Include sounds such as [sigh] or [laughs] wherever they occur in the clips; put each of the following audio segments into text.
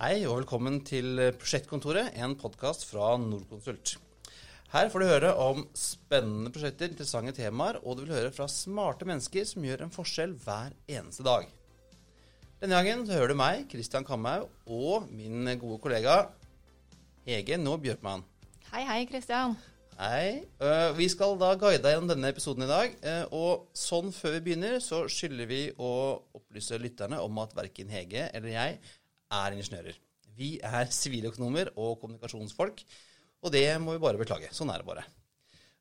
Hei og velkommen til Prosjektkontoret, en podkast fra Norconsult. Her får du høre om spennende prosjekter, interessante temaer, og du vil høre fra smarte mennesker som gjør en forskjell hver eneste dag. Denne gangen hører du meg, Christian Kamhaug, og min gode kollega Hege Nå Bjørkman. Hei, hei, Christian. Hei. Uh, vi skal da guide deg gjennom denne episoden i dag. Uh, og sånn før vi begynner, så skylder vi å opplyse lytterne om at verken Hege eller jeg er ingeniører. Vi er siviløkonomer og kommunikasjonsfolk, og det må vi bare beklage. Sånn er det bare.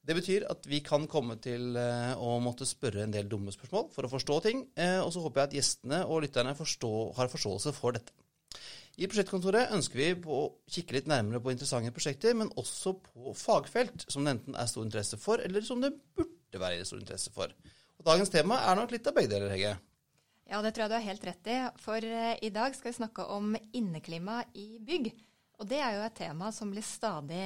Det betyr at vi kan komme til uh, å måtte spørre en del dumme spørsmål for å forstå ting, og så håper jeg at gjestene og lytterne forstå, har forståelse for dette. I prosjektkontoret ønsker vi å kikke litt nærmere på interessante prosjekter, men også på fagfelt som det enten er stor interesse for, eller som det burde være stor interesse for. Og Dagens tema er nok litt av begge deler, Hege. Ja, det tror jeg du har helt rett i. For uh, i dag skal vi snakke om inneklima i bygg. Og det er jo et tema som, stadig,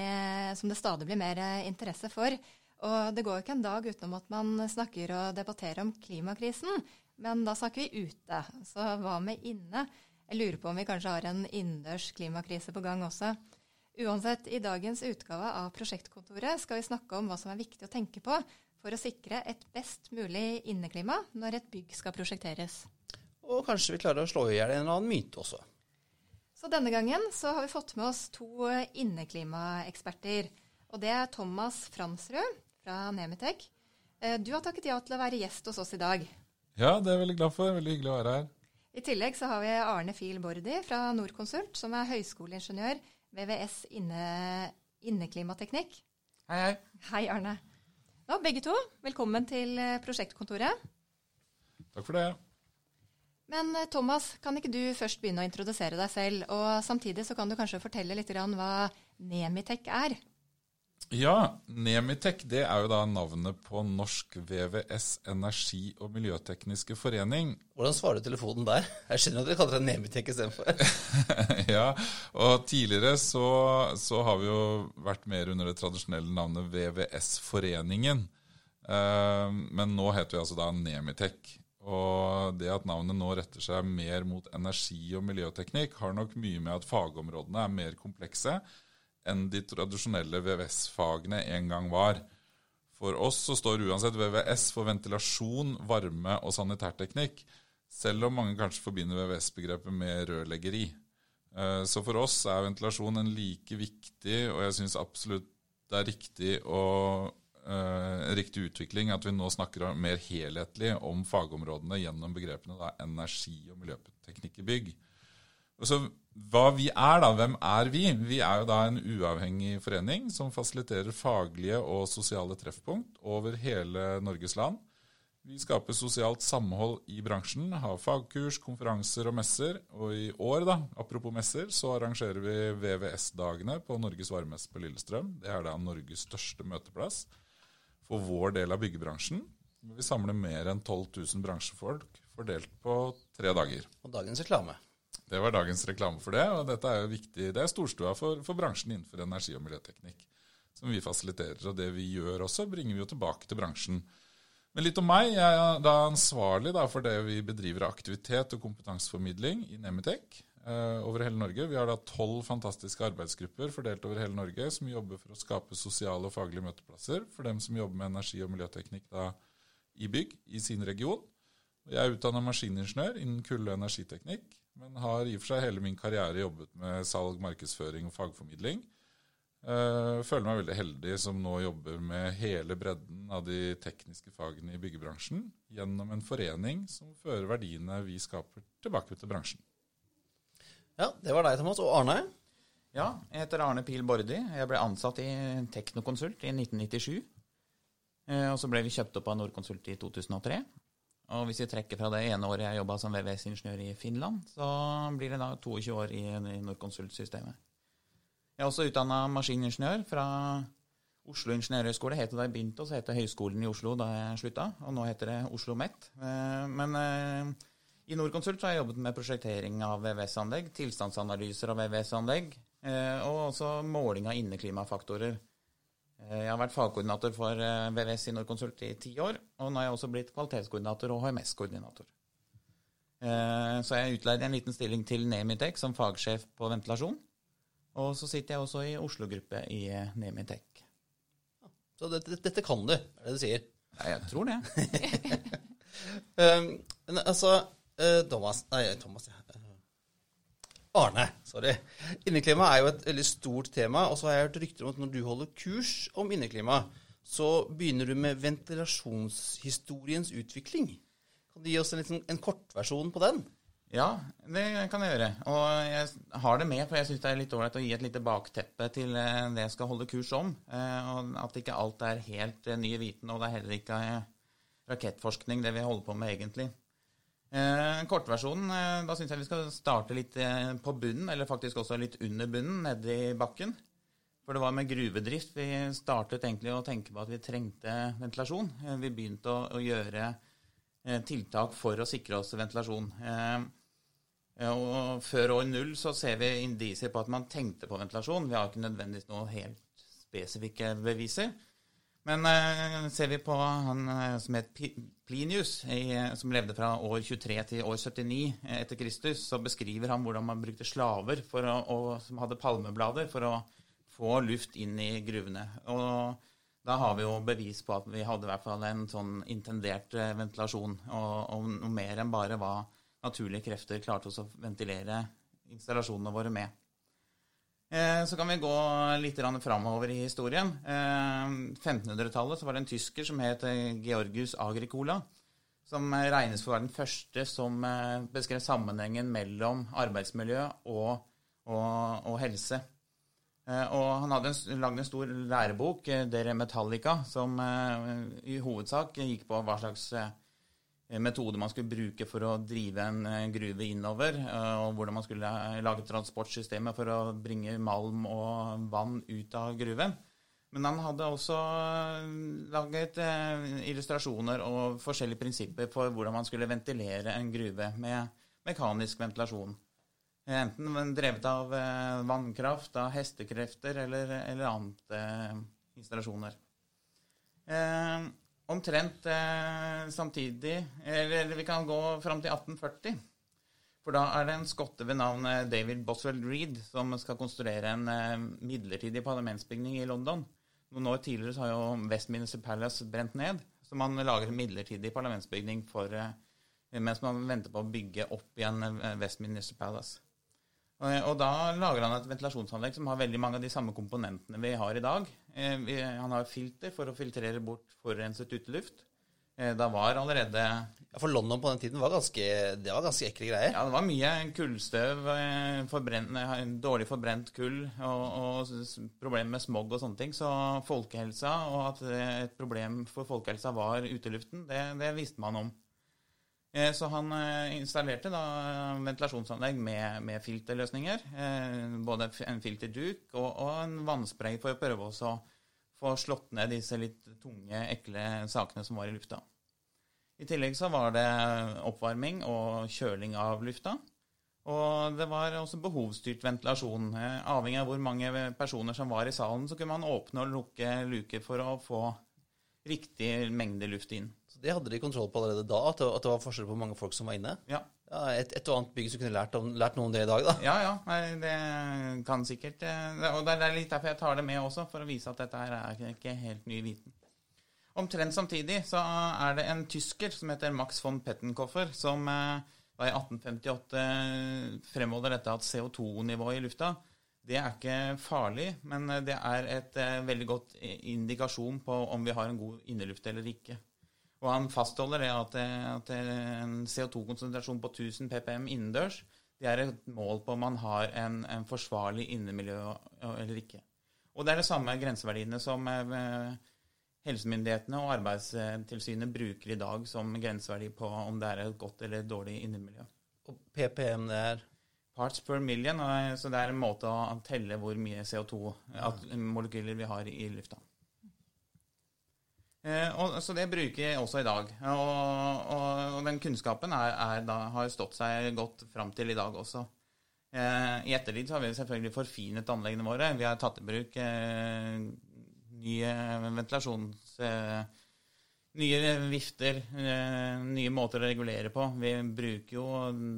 som det stadig blir mer uh, interesse for. Og det går jo ikke en dag utenom at man snakker og debatterer om klimakrisen. Men da snakker vi ute. Så hva med inne? Jeg lurer på om vi kanskje har en innendørs klimakrise på gang også. Uansett, i dagens utgave av Prosjektkontoret skal vi snakke om hva som er viktig å tenke på for å sikre et best mulig inneklima når et bygg skal prosjekteres. Og kanskje vi klarer å slå i hjel en eller annen myte også. Så denne gangen så har vi fått med oss to inneklimaeksperter. Og det er Thomas Fransrud fra Nemitek. Eh, du har takket ja til å være gjest hos oss i dag. Ja, det er jeg veldig glad for. Veldig hyggelig å være her. I tillegg så har vi Arne Fiel Bordi fra Norconsult, som er høyskoleingeniør VVS inne, inneklimateknikk. Hei, hei. Hei, Arne. Nå, begge to, velkommen til eh, prosjektkontoret. Takk for det. Men eh, Thomas, kan ikke du først begynne å introdusere deg selv? Og samtidig så kan du kanskje fortelle litt hva Nemitek er? Ja, Nemitek det er jo da navnet på Norsk VVS energi- og miljøtekniske forening. Hvordan svarer du telefonen der? Jeg skjønner at dere kaller det Nemitek istedenfor. [laughs] ja, og tidligere så, så, har vi jo vært mer under det tradisjonelle navnet VVS-foreningen. Uh, men nå heter vi altså da Nemitek. Og det at navnet nå retter seg mer mot energi- og miljøteknikk, har nok mye med at fagområdene er mer komplekse enn de tradisjonelle VVS-fagene en gang var. For oss så står uansett VVS for ventilasjon, varme og sanitærteknikk, selv om mange kanskje forbinder VVS-begrepet med rørleggeri. Eh, så for oss er ventilasjon en like viktig, og jeg syns absolutt det er riktig, og, uh, riktig utvikling at vi nå snakker mer helhetlig om fagområdene gjennom begrepene da, energi- og miljøteknikk i bygg. Og så hva vi er, da. Hvem er vi? Vi er jo da en uavhengig forening som fasiliterer faglige og sosiale treffpunkt over hele Norges land. Vi skaper sosialt samhold i bransjen, har fagkurs, konferanser og messer. Og i år, da, apropos messer, så arrangerer vi VVS-dagene på Norges varemesse på Lillestrøm. Det er da Norges største møteplass for vår del av byggebransjen. Vi samler mer enn 12 000 bransjefolk fordelt på tre dager. Og dagens reklame. Det var dagens reklame for det. og dette er jo viktig, Det er storstua for, for bransjen innenfor energi- og miljøteknikk. Som vi fasiliterer. Og det vi gjør også, bringer vi jo tilbake til bransjen. Men litt om meg. Jeg er da ansvarlig da, for det vi bedriver av aktivitet og kompetanseformidling i Nemitek eh, over hele Norge. Vi har da tolv fantastiske arbeidsgrupper fordelt over hele Norge som jobber for å skape sosiale og faglige møteplasser for dem som jobber med energi- og miljøteknikk da, i bygg i sin region. Jeg er utdanna maskiningeniør innen kulde- og energiteknikk men har i og for seg hele min karriere jobbet med salg, markedsføring og fagformidling. Uh, føler meg veldig heldig som nå jobber med hele bredden av de tekniske fagene i byggebransjen gjennom en forening som fører verdiene vi skaper, tilbake til bransjen. Ja, det var deg, Thomas. Og Arne? Ja, jeg heter Arne Pil Bordi. Jeg ble ansatt i Teknokonsult i 1997. Uh, og så ble vi kjøpt opp av Nordkonsult i 2003. Og hvis vi trekker fra det ene året jeg jobba som VVS-ingeniør i Finland, så blir det da 22 år i, i Norconsult-systemet. Jeg er også utdanna maskiningeniør fra Oslo ingeniørhøgskole. Het det da jeg begynte, og så het det Høgskolen i Oslo da jeg slutta. Og nå heter det Oslo OsloMet. Eh, men eh, i Norconsult har jeg jobbet med prosjektering av VVS-anlegg, tilstandsanalyser av VVS-anlegg, eh, og også måling av inneklimafaktorer. Eh, jeg har vært fagkoordinator for eh, VVS i Norconsult i ti år, og nå har jeg også blitt kvalitetskoordinator og HMS-koordinator. Eh, så jeg utleide en liten stilling til Nemitek som fagsjef på ventilasjon. Og så sitter jeg også i Oslo-gruppe i Nemitek. Så dette, dette kan du, er det du sier. Ja, jeg tror det. Um, [laughs] men altså Thomas Nei, Thomas, ja. Arne, sorry. Inneklima er jo et veldig stort tema, og så har jeg hørt rykter om at når du holder kurs om inneklima, så begynner du med ventilasjonshistoriens utvikling. Kan du gi oss en, liten, en kortversjon på den? Ja, det kan jeg gjøre. Og jeg har det med, for jeg syns det er litt ålreit å gi et lite bakteppe til eh, det jeg skal holde kurs om. Eh, og at ikke alt er helt eh, ny viten, og det er heller ikke rakettforskning det vi holder på med egentlig. Kortversjonen, da syns jeg vi skal starte litt på bunnen, eller faktisk også litt under bunnen, nede i bakken. For det var med gruvedrift vi startet egentlig å tenke på at vi trengte ventilasjon. Vi begynte å, å gjøre tiltak for å sikre oss ventilasjon. Og før år null så ser vi indisier på at man tenkte på ventilasjon. Vi har ikke nødvendigvis noen helt spesifikke beviser. Men uh, ser vi på han uh, som het Plinius, i, som levde fra år 23 til år 79 etter Kristus, så beskriver han hvordan man brukte slaver å, og, som hadde palmeblader for å få luft inn i gruvene. Og da har vi jo bevis på at vi hadde i hvert fall en sånn intendert eh, ventilasjon, og, og noe mer enn bare hva naturlige krefter klarte oss å ventilere installasjonene våre med. Eh, så kan vi gå litt framover i historien. 1500-tallet så var det en tysker som het eh, Georgius Agricola, som regnes for å være den første som eh, beskrev sammenhengen mellom arbeidsmiljø og, og, og helse. Og han hadde lagd en stor lærebok, Dere Metallica, som i hovedsak gikk på hva slags metode man skulle bruke for å drive en eh, gruve innover, eh, og hvordan man skulle lage transportsystemet for å bringe malm og vann ut av gruven. Men han hadde også eh, laget illustrasjoner og forskjellige prinsipper for hvordan man skulle ventilere en gruve med mekanisk ventilasjon. Enten drevet av vannkraft, av hestekrefter eller, eller annet installasjoner. Omtrent eh, samtidig eller, vi kan gå fram til 1840. For da er det en skotte ved navn eh, David Boswell Reed som skal konstruere en eh, midlertidig parlamentsbygning i London. Noen år tidligere så har jo Westminster Palace brent ned, så man lager en midlertidig parlamentsbygning for, eh, mens man venter på å bygge opp igjen eh, Westminster Palace. Og, og da lager han et ventilasjonsanlegg som har veldig mange av de samme komponentene vi har i dag. Eh, han har filter for å filtrere bort forurenset uteluft. Eh, da var allerede Ja, For London på den tiden var ganske, det var ganske ekle greier? Ja, det var mye kullstøv, eh, dårlig forbrent kull og, og problemer med smog og sånne ting. Så folkehelsa, og at et problem for folkehelsa var uteluften, det, det visste man om. Eh, så han eh, installerte da ventilasjonsanlegg med, med filterløsninger. Eh, både en filterduk og, og, en vannspray for å prøve å få slått ned disse litt tunge, ekle sakene som var i lufta. I tillegg så var det oppvarming og kjøling av lufta. Og det var også behovsstyrt ventilasjon. Avhengig av hvor mange personer som var i salen, så kunne man åpne og lukke luker for å få riktig mengde luft inn. Det hadde de kontroll på allerede da, at det, at det var forskjell på mange folk som var inne? Ja. ja et, et og annet bygg som kunne lært, om, lært noe om det i dag, da? Ja, ja. Nei, det kan sikkert eh, Og det er litt derfor jeg tar det med også, for å vise at dette her er ikke helt ny viten. Omtrent samtidig så er det en tysker som heter Max von Pettenkoffer, som eh, da i 1858 fremholder dette at CO2-nivået i lufta det er ikke farlig, men det er et eh, veldig godt indikasjon på om vi har en god inneluft eller ikke. Og han fastholder det at, at en CO2-konsentrasjon på 1000 ppm innendørs det er et mål på om man har en, en, forsvarlig innemiljø eller ikke. Og det er det samme grenseverdiene som eh, helsemyndighetene og Arbeidstilsynet bruker i dag som grenseverdi på om det er et godt eller et dårlig innemiljø. Og PPM det er? Parts per million. Så det er en måte å telle hvor mye CO2-molekyler vi har i lufta. Eh, og, så det bruker jeg også i dag. Og, og, og den kunnskapen er, er da, har stått seg godt fram til i dag også. Eh, I ettertid har vi selvfølgelig forfinet anleggene våre. Vi har tatt i bruk eh, nye ventilasjons... Eh, nye vifter, eh, nye måter å regulere på. Vi bruker jo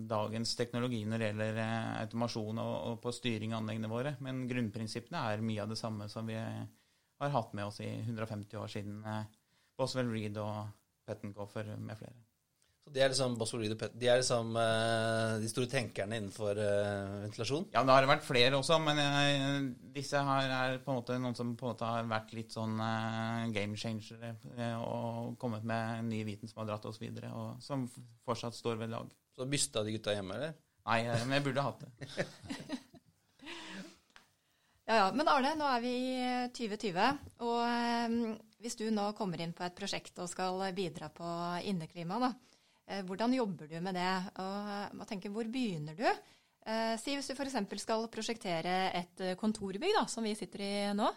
dagens teknologi når det gjelder automasjon og, og på styring av anleggene våre, men grunnprinsippene er mye av det samme som vi har hatt med oss i 150 år siden Boswell Reed og Pettenkoffer med flere. Så De er liksom Boswell Reed og Pet de er liksom uh, de store tenkerne innenfor uh, ventilasjon? Ja, det har vært flere også, men eh, disse her er på en måte noen som på en måte har vært litt sånn uh, game changere og kommet med ny viten som har dratt oss videre, og som fortsatt står ved lag. Så bysta de gutta hjemme, eller? Nei, men jeg burde hatt det. [laughs] Ja, ja. Men Arne, nå er vi i 2020. Og hvis du nå kommer inn på et prosjekt og skal bidra på inneklima, da, eh, hvordan jobber du med det? Og tenker, hvor begynner du? Eh, si hvis du f.eks. skal prosjektere et eh, kontorbygg, da, som vi sitter i nå.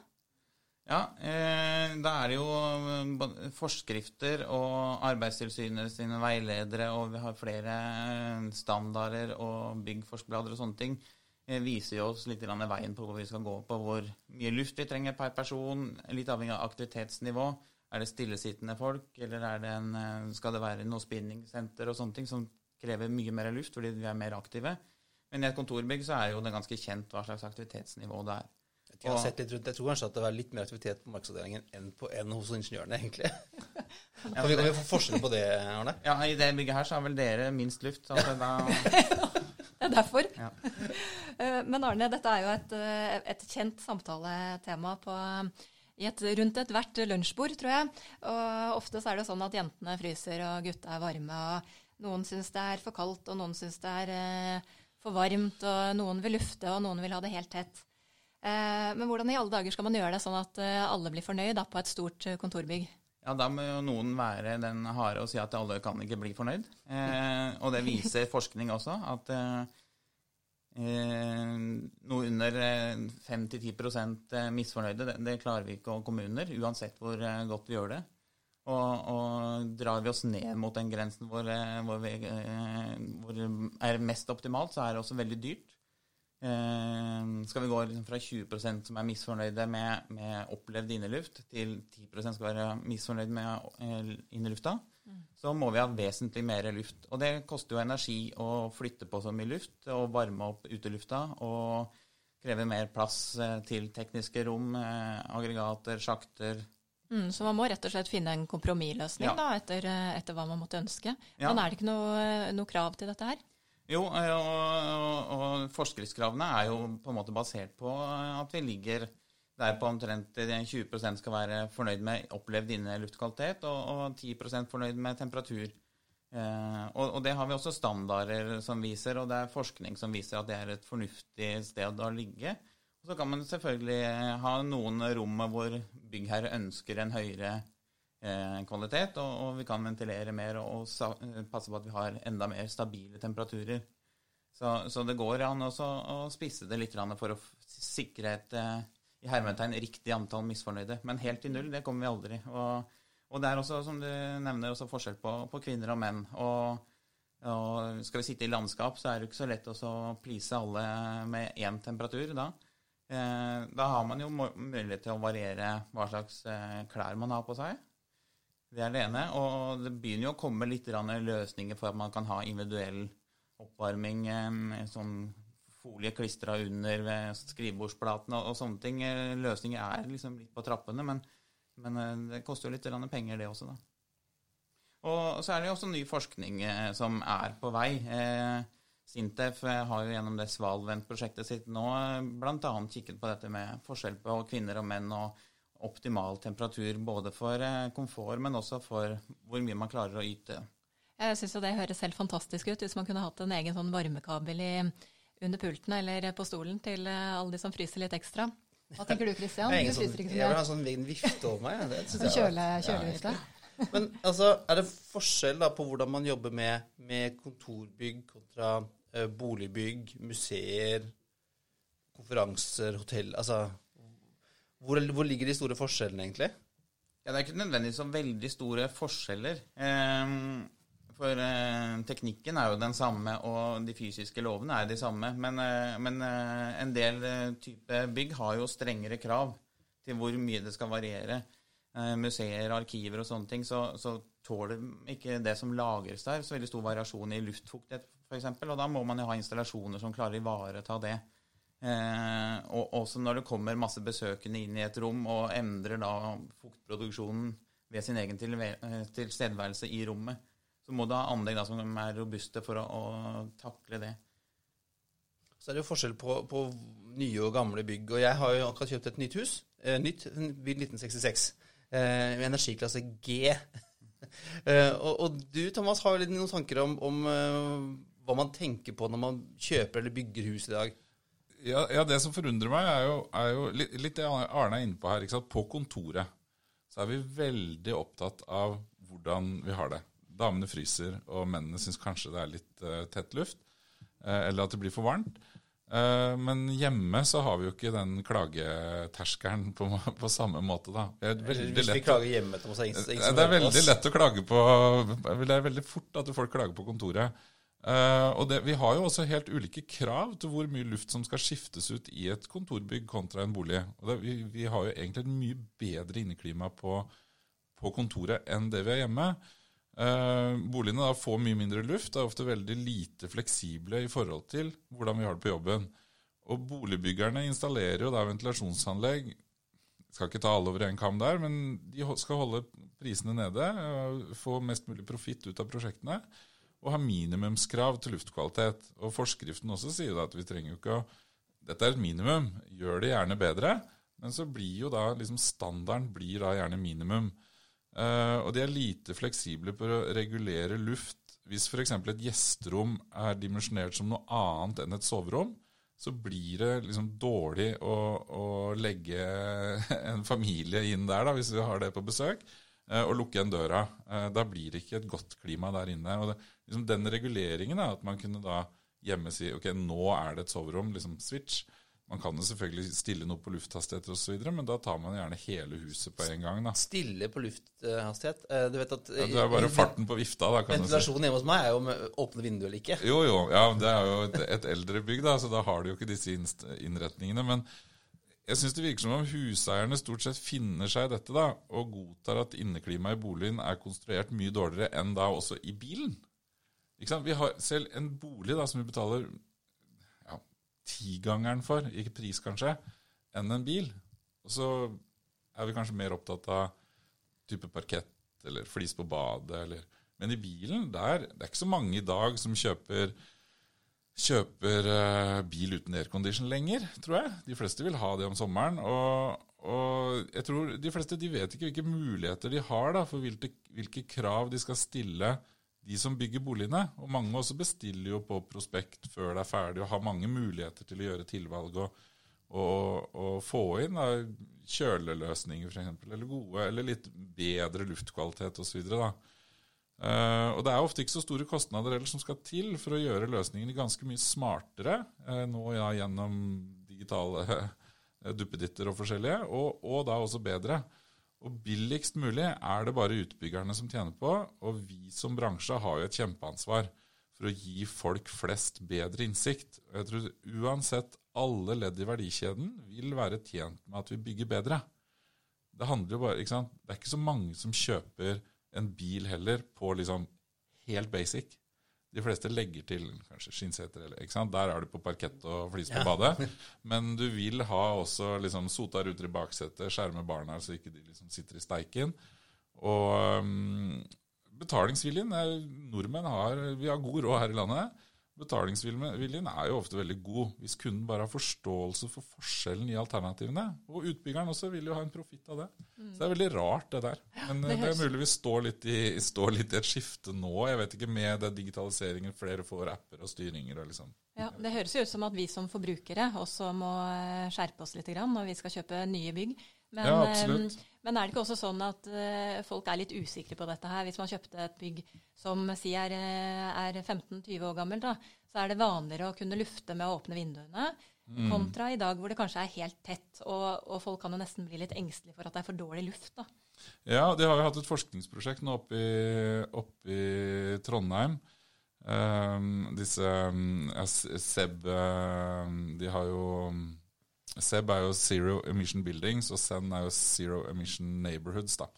Ja, eh, da er det jo forskrifter og Arbeidstilsynet sine veiledere, og vi har flere standarder og byggforskblader og sånne ting. Eh, viser jo oss litt veien på hvor vi skal gå på, hvor mye luft vi trenger per person, litt avhengig av aktivitetsnivå. Er det stillesittende folk, eller er det en, eh, skal det være noe spinningsenter og sånne ting som krever mye mer luft fordi vi er mer aktive? Men i et kontorbygg så er jo det ganske kjent hva slags aktivitetsnivå det er. Jeg har sett litt. Jeg tror kanskje at det var litt mer aktivitet på markedsavdelingen enn, på, enn hos ingeniørene, egentlig. [laughs] Kan vi, kan vi få forskjell på det, Arne? Ja, I det bygget her så har vel dere minst luft. Altså da, er [laughs] derfor. Ja. [laughs] Eh, Men Arne, dette er jo et, eh, et kjent samtaletema på, i et, rundt ethvert lunsjbord, tror jeg. Og ofte så er det sånn at jentene fryser og gutta er varme. og Noen syns det er for kaldt, og noen syns det er eh, for varmt. Og noen vil lufte, og noen vil ha det helt tett. Eh, Men hvordan i alle dager skal man gjøre det sånn at eh, alle blir fornøyd da, på et stort eh, kontorbygg? ja, da må jo noen være den harde og si at alle kan ikke bli fornøyd. Eh, og det viser forskning også, at noe under eh, 5-10 misfornøyde, det, det klarer vi ikke å kommuner, uansett hvor eh, godt vi gjør det. Og, og drar vi oss ned mot den grensen hvor, eh, hvor, vi, eh, hvor det er mest optimalt, så er det også veldig dyrt. Eh, skal vi gå liksom fra 20% som er misfornøyde med, med opplevd inneluft, til 10% skal være misfornøyd med eh, innelufta, så må vi ha vesentlig mer luft. Og det koster jo energi å flytte på så mye luft og varme opp utelufta. Og krever mer plass eh, til tekniske rom, eh, aggregater, sjakter. Mm, så man må rett og slett finne en kompromissløsning Ja. da, etter, eh, etter hva man måtte ønske. Ja. Men er det ikke noe, noe krav til dette her? Jo, og, og, og forskriftskravene er jo på en måte basert på at vi ligger der på omtrent eh, 20 skal være fornøyd med opplevd inneluftkvalitet, og, og 10 fornøyd med temperatur. Eh, og, og det har vi også standarder som viser, og det er forskning som viser at det er et fornuftig sted å ligge. Og så kan man selvfølgelig eh, ha noen rom hvor byggherre ønsker en høyere eh, kvalitet, og, og vi kan ventilere mer og, og passe på at vi har enda mer stabile temperaturer. Så, så det går an å spisse det litt for å sikre et eh, i hermetegn riktig antall misfornøyde. Men helt til null, det kommer vi aldri. Og, og det er også, som du nevner, også forskjell på, på kvinner og menn. Og, og skal vi sitte i landskap, så er det ikke så lett å please alle med én temperatur da. Eh, da har man jo mulighet til å variere hva slags eh, klær man har på seg. Det er det ene. Og det begynner jo å komme litt løsninger for at man kan ha individuell oppvarming. eh, Sånn folie klistra under ved skrivebordsplatene og, og sånne ting. Eh, Løsninger er liksom litt på trappene, men, men eh, det koster jo litt penger, det også, da. Og så er det jo også ny forskning eh, som er på vei. Sintef har jo gjennom det Svalvent-prosjektet sitt nå bl.a. kikket på dette med forskjell på kvinner og menn og optimal temperatur både for komfort, men også for hvor mye man klarer å yte. Jeg syns jo det høres helt fantastisk ut hvis man kunne hatt en egen sånn varmekabel i, under pulten eller på stolen til eh, alle de som fryser litt ekstra. Hva tenker du Christian? Jeg, Du sånn, fryser ikke jeg vil ha en sånn vifte over meg. ja. Det synes jeg Kjøle, Ja, kjølevifte. Men altså, er det forskjell da på hvordan man jobber med, med kontorbygg kontra eh, boligbygg, museer, konferanser, hotell Altså, hvor, hvor ligger de store forskjellene, egentlig? Ja, Det er ikke nødvendigvis så veldig store forskjeller. Ehm, For eh, teknikken er jo den samme, og de fysiske lovene er de samme. Men, eh, men eh, en del eh, type bygg har jo strengere krav til hvor mye det skal variere. eh, museer, arkiver og sånne ting, så, så tåler ikke det som lagres der, så veldig stor variasjon i luftfuktighet f.eks. Og da må man jo ha installasjoner som klarer å ivareta det. Eh, og også når det kommer masse besøkende inn i et rom og endrer da fuktproduksjonen ved sin egen tilstedeværelse i rommet, så må du ha anlegg da, som er robuste for å, å, takle det. Så er det jo forskjell på, på, nye og gamle bygg. Og jeg har jo akkurat kjøpt et nytt hus. Eh, nytt, bygg 1966. Eh, med energiklasse G. [laughs] eh, og, og, du, Thomas, har jo litt noen tanker om, om uh, hva man tenker på når man kjøper eller bygger hus i dag? Ja, ja det som forundrer meg, er jo, er jo litt, litt, det Arne er inne på her. På kontoret så er vi veldig opptatt av hvordan vi har det damene fryser, og mennene syns kanskje det er litt uh, tett luft. Uh, eller at det blir for varmt. Uh, men hjemme så har vi jo ikke den klageterskelen på, [laughs] på samme måte, da. Hvis vi klager hjemme til oss, ingen, ingen Det er veldig lett å klage på Det er veldig fort at folk klager på kontoret. Og det, Vi har jo også helt ulike krav til hvor mye luft som skal skiftes ut i et kontorbygg kontra en bolig. Det, vi, vi, har jo egentlig et mye bedre inneklima på, på kontoret enn det vi har hjemme. Eh, boligene da får mye mindre luft, er ofte veldig lite fleksible i forhold til hvordan vi har det på jobben. Og boligbyggerne installerer jo da ventilasjonsanlegg. Skal ikke ta alle over en kam der, men de skal holde prisene nede, eh, få mest mulig profitt ut av prosjektene og ha minimumskrav til luftkvalitet. Og forskriften også sier da at vi trenger jo ikke å Dette er et minimum, gjør det gjerne bedre. Men så blir jo da liksom standarden blir da gjerne minimum. Uh, og de er lite fleksible på å regulere luft. Hvis f.eks. et gjesterom er dimensjonert som noe annet enn et soverom, så blir det liksom dårlig å, å legge [laughs] en familie inn der, da, hvis vi har det på besøk, uh, og lukke igjen døra. Uh, da blir det ikke et godt klima der inne. Og det, liksom den reguleringen, er at man kunne da hjemme si ok, nå er det et soverom, liksom switch. Man kan jo selvfølgelig stille noe på lufthastigheter osv., men da tar man gjerne hele huset på en gang. da. Stille på lufthastighet? Eh, du vet at ja, Det er bare farten på vifta, da. kan Ventilasjonen si. hjemme hos meg er jo med åpne vinduer eller ikke. Jo, jo. Ja, det er jo et, et eldre bygg, da, så da har de jo ikke disse innretningene. Men jeg syns det virker som om huseierne stort sett finner seg i dette, da, og godtar at inneklimaet i boligen er konstruert mye dårligere enn da også i bilen. Ikke sant? Vi har selv en bolig da, som vi betaler tigangeren for, ikke pris kanskje, enn en bil. Og så er vi kanskje mer opptatt av type parkett eller flis på badet eller Men i bilen, der Det er ikke så mange i dag som kjøper kjøper uh, bil uten aircondition lenger, tror jeg. De fleste vil ha det om sommeren. Og, og, jeg tror de fleste de vet ikke hvilke muligheter de har da, for hvilke, hvilke krav de skal stille de som bygger boligene. Og mange også bestiller jo på prospekt før det er ferdig, og har mange muligheter til å gjøre tilvalg og, og, og få inn da, kjøleløsninger f.eks., eller gode, eller litt bedre luftkvalitet osv. Uh, eh, og Det er ofte ikke så store kostnader eller som skal til for å gjøre løsningene ganske mye smartere uh, nå ja, gjennom digitale uh, [laughs] duppeditter og forskjellige, og, og da også bedre. Og billigst mulig er det bare utbyggerne som tjener på, og vi som bransje har jo et kjempeansvar for å gi folk flest bedre innsikt. Og jeg tror uansett alle ledd i verdikjeden vil være tjent med at vi bygger bedre. Det handler jo bare, ikke sant? Det er ikke så mange som kjøper en bil heller på liksom helt basic. De fleste legger til kanskje skinnseter, eller, ikke sant? Der er du på parkett og flis på ja. badet. [laughs] Men du vil ha også liksom sota ruter i baksetet, skjerme barna så ikke de liksom sitter i steiken. Og um, betalingsviljen er, Nordmenn har Vi har god råd her i landet. Betalingsviljen er jo ofte veldig god hvis kunden bare har forståelse for forskjellen i alternativene. Og utbyggeren også vil jo ha en profitt av det. Mm. Så det er veldig rart, det der. Men det, det er mulig vi står litt, i, står litt, i, et skifte nå. Jeg vet ikke, Med det digitaliseringen, flere får apper og styringer. og liksom. Ja, Det høres jo ut som at vi som forbrukere også må eh, skjerpe oss litt når vi skal kjøpe nye bygg. Men, ja, absolutt. Eh, men er det ikke også sånn at uh, folk er litt usikre på dette her? Hvis man kjøpte et bygg som si er, er 15-20 år gammelt, da, så er det vanligere å kunne lufte med å åpne vinduene. Mm. Kontra i dag hvor det kanskje er helt tett, og, og, folk kan jo nesten bli litt engstelige for at det er for dårlig luft. da. Ja, de har jo hatt et forskningsprosjekt nå oppe i, oppe i Trondheim. Um, disse um, SEB um, De har jo SEB er jo Zero Emission Buildings, og SEN er jo Zero Emission Neighborhoods. da.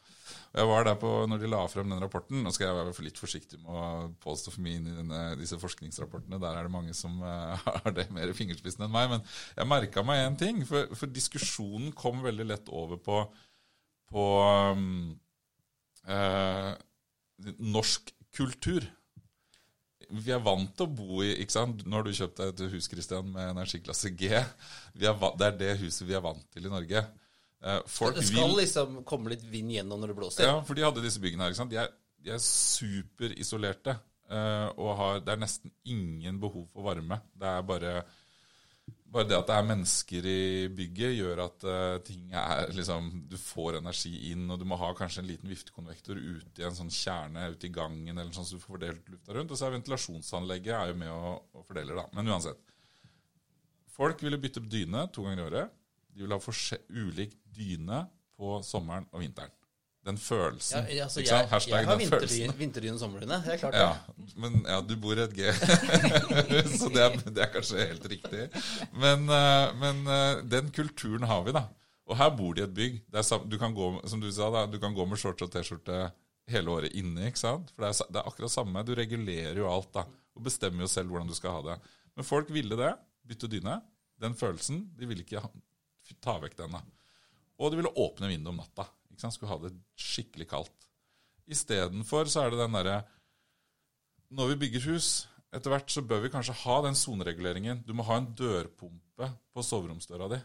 Jeg var der på, når de la frem den rapporten. Nå skal jeg være litt forsiktig med å påstå for mye inn i denne, disse forskningsrapportene. Der er det mange som uh, [laughs] har det mer i fingerspissen enn meg. Men jeg merka meg én ting. For, for, diskusjonen kom veldig lett over på, på um, uh, norsk kultur vi er vant til å bo i ikke sant? Nå har du kjøpt deg et hus Christian, med energiklasse G. Er, det er det huset vi er vant til i Norge. Eh, folk det skal vil, liksom komme litt vind gjennom når det blåser? Ja, for de hadde disse byggene her. ikke sant? De er, de er superisolerte. Eh, og har, det er nesten ingen behov for varme. Det er bare bare det at det er mennesker i bygget, gjør at uh, ting er liksom Du får energi inn, og du må ha kanskje en liten viftekonvektor ute i en sånn kjerne ute i gangen, eller sånn så du får fordelt lufta rundt. Og så er ventilasjonsanlegget er jo med å, og fordele, da. Men uansett. Folk ville bytte dyne to ganger i året. De vil ha ulik dyne på sommeren og vinteren den følelsen. Ja, altså, jeg, jeg, har vinterdyne vinterdyn og sommerdyne. Det er klart ja, Men ja, du bor i et G, [laughs] så det er, det er, kanskje helt riktig. Men, eh, men, eh, den kulturen har vi, da. Og her bor de i et bygg. Er, du kan gå, som du sa, da, du kan gå med shorts og T-skjorte hele året inne. ikke sant? For det er, det er akkurat samme. Du regulerer jo alt da, og bestemmer jo selv hvordan du skal ha det. Men folk ville det. Bytte dyne. Den følelsen. De ville ikke ta vekk den. da. Og de ville åpne vinduet om natta. Ikke sant? Skulle ha det skikkelig kaldt. Istedenfor så er det den derre Når vi bygger hus, etter hvert så bør vi kanskje ha den sonereguleringen. Du må ha en dørpumpe på soveromsdøra di.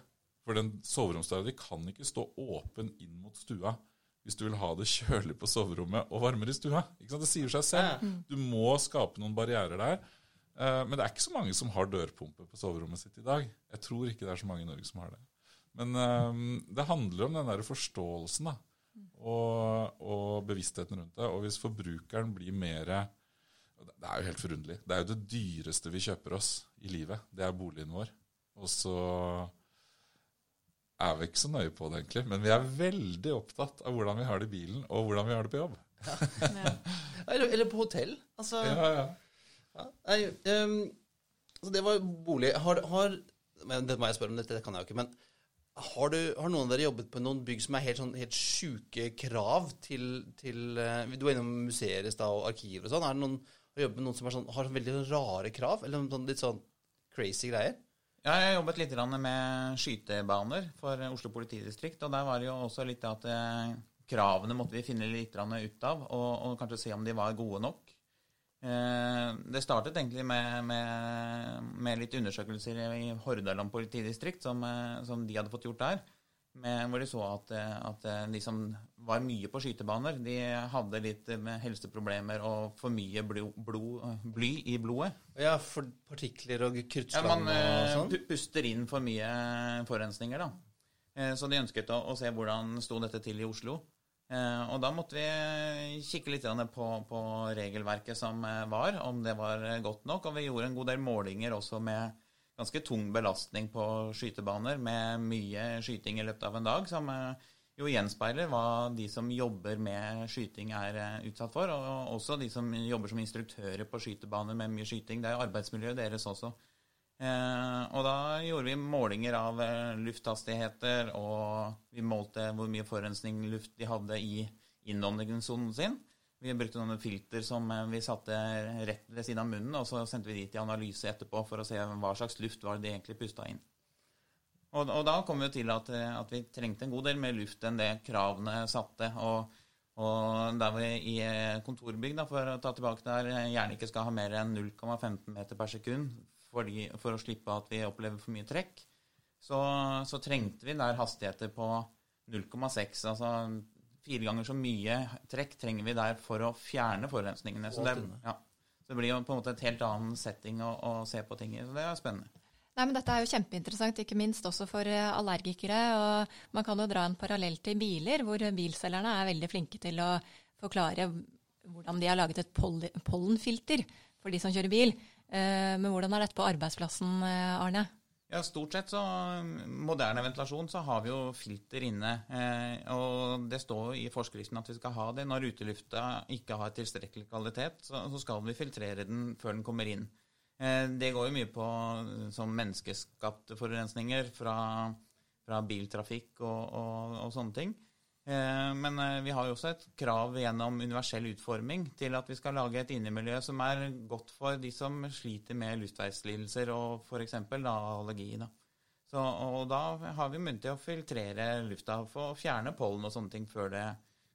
For den soveromsdøra di kan ikke stå åpen inn mot stua hvis du vil ha det [laughs] kjølig på soverommet og varmere i stua. Ikke sant? Det sier seg selv. Du må skape noen barrierer der. Eh, men det er ikke så mange som har dørpumpe på soverommet sitt i dag. Jeg tror ikke det er så mange i Norge som har det. Men um, det handler om den der forståelsen da, og, og, bevisstheten rundt det. Og hvis forbrukeren blir mer Det er jo helt forunderlig. Det er jo det dyreste vi kjøper oss i livet. Det er boligen vår. Og så er vi ikke så nøye på det, egentlig. Men vi er veldig opptatt av hvordan vi har det i bilen, og hvordan vi har det på jobb. Ja. eller, eller, på hotell. Altså, ja, ja. ja. Nei, um, altså det var bolig. Har, har men Det må jeg spørre om, dette det kan jeg jo ikke. men har, du, har, noen av dere jobbet på noen bygg som er helt, sånn, helt sjuke krav til, til uh, Du var innom museer og arkiver og sånn. Er det noen, har jobbet med noen som sånn, har sånn veldig rare krav? Eller sånn, litt sånn crazy greier? Ja, jeg har jobbet litt med skytebaner for Oslo politidistrikt. Og der var det jo også litt at eh, kravene måtte vi finne litt ut av, og, og kanskje se om de var gode nok. Eh, det startet egentlig med, med, med, litt undersøkelser i Hordaland politidistrikt, som, eh, som, de hadde fått gjort der. Med, hvor de så at, at, de som var mye på skytebaner, de hadde litt med helseproblemer og for mye blod, blod, bly i blodet. Ja, for partikler og kruttslam ja, man, og sånn? puster inn for mye forurensninger, da. Så de ønsket å, å se hvordan sto dette til i Oslo. Eh, og da måtte vi kikke litt på, på, regelverket som eh, var, om det var eh, godt nok. Og vi gjorde en god del målinger også med ganske tung belastning på skytebaner, med mye skyting i løpet av en dag, som jo gjenspeiler hva de som jobber med skyting, er utsatt for. Og også de som jobber som instruktører på skytebaner med mye skyting. Det er jo arbeidsmiljøet deres også. Eh, og da gjorde vi målinger av eh, lufthastigheter, og vi målte hvor mye forurensning luft de hadde i innåndingssonen sin. Vi brukte noen filter som eh, vi satte rett ved siden av munnen, og så sendte vi de til analyse etterpå for å se hva slags luft var de egentlig pusta inn. Og, og, da kom vi til at, at, vi trengte en god del mer luft enn det kravene satte. Og, og der vi i kontorbygg, for å ta tilbake der, gjerne ikke skal ha mer enn 0,15 meter per sekund fordi, for å slippe at vi opplever for mye trekk, så, så trengte vi der hastigheter på 0,6. Altså fire ganger så mye trekk trenger vi der for å fjerne forurensningene. Så det, ja, så det blir jo på en måte et helt annen setting å, å se på ting i. Så det er spennende. Nei, men Dette er jo kjempeinteressant, ikke minst også for eh, allergikere. og Man kan jo dra en parallell til biler, hvor bilselgerne er veldig flinke til å forklare hvordan de har laget et pollenfilter for de som kjører bil. Eh, men hvordan er dette på arbeidsplassen, eh, Arne? Ja, Stort sett så moderne ventilasjon så har vi jo filter inne. Eh, og det står i forskriften at vi skal ha det. Når utelufta ikke har tilstrekkelig kvalitet, så, så skal vi filtrere den før den kommer inn. Eh, det går jo mye på som menneskeskapte forurensninger fra, fra biltrafikk og, og, og, sånne ting. Eh, men eh, vi har jo også et krav gjennom universell utforming til at vi skal lage et innemiljø som er godt for de som sliter med luftveislidelser og f.eks. allergi. Da. Så, og da har vi mulighet til å filtrere lufta for å fjerne pollen og sånne ting før det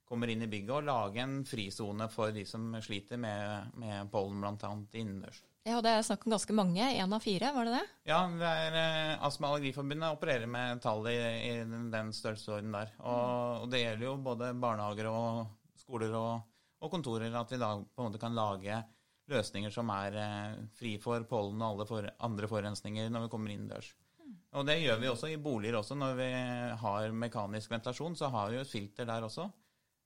kommer inn i bygget, og lage en frisone for de som sliter med, med pollen, bl.a. innendørs. Ja, Det er snakk om ganske mange. Én av fire, var det det? Ja, det er eh, Astma- og Allergiforbundet opererer med tall i, i den størrelsesorden der. Og, og, det gjelder jo både barnehager og skoler og, og, kontorer at vi da på en måte kan lage løsninger som er eh, fri for pollen og alle for, andre forurensninger når vi kommer innendørs. Og det gjør vi også i boliger også. Når vi har mekanisk ventilasjon, så har vi jo et filter der også.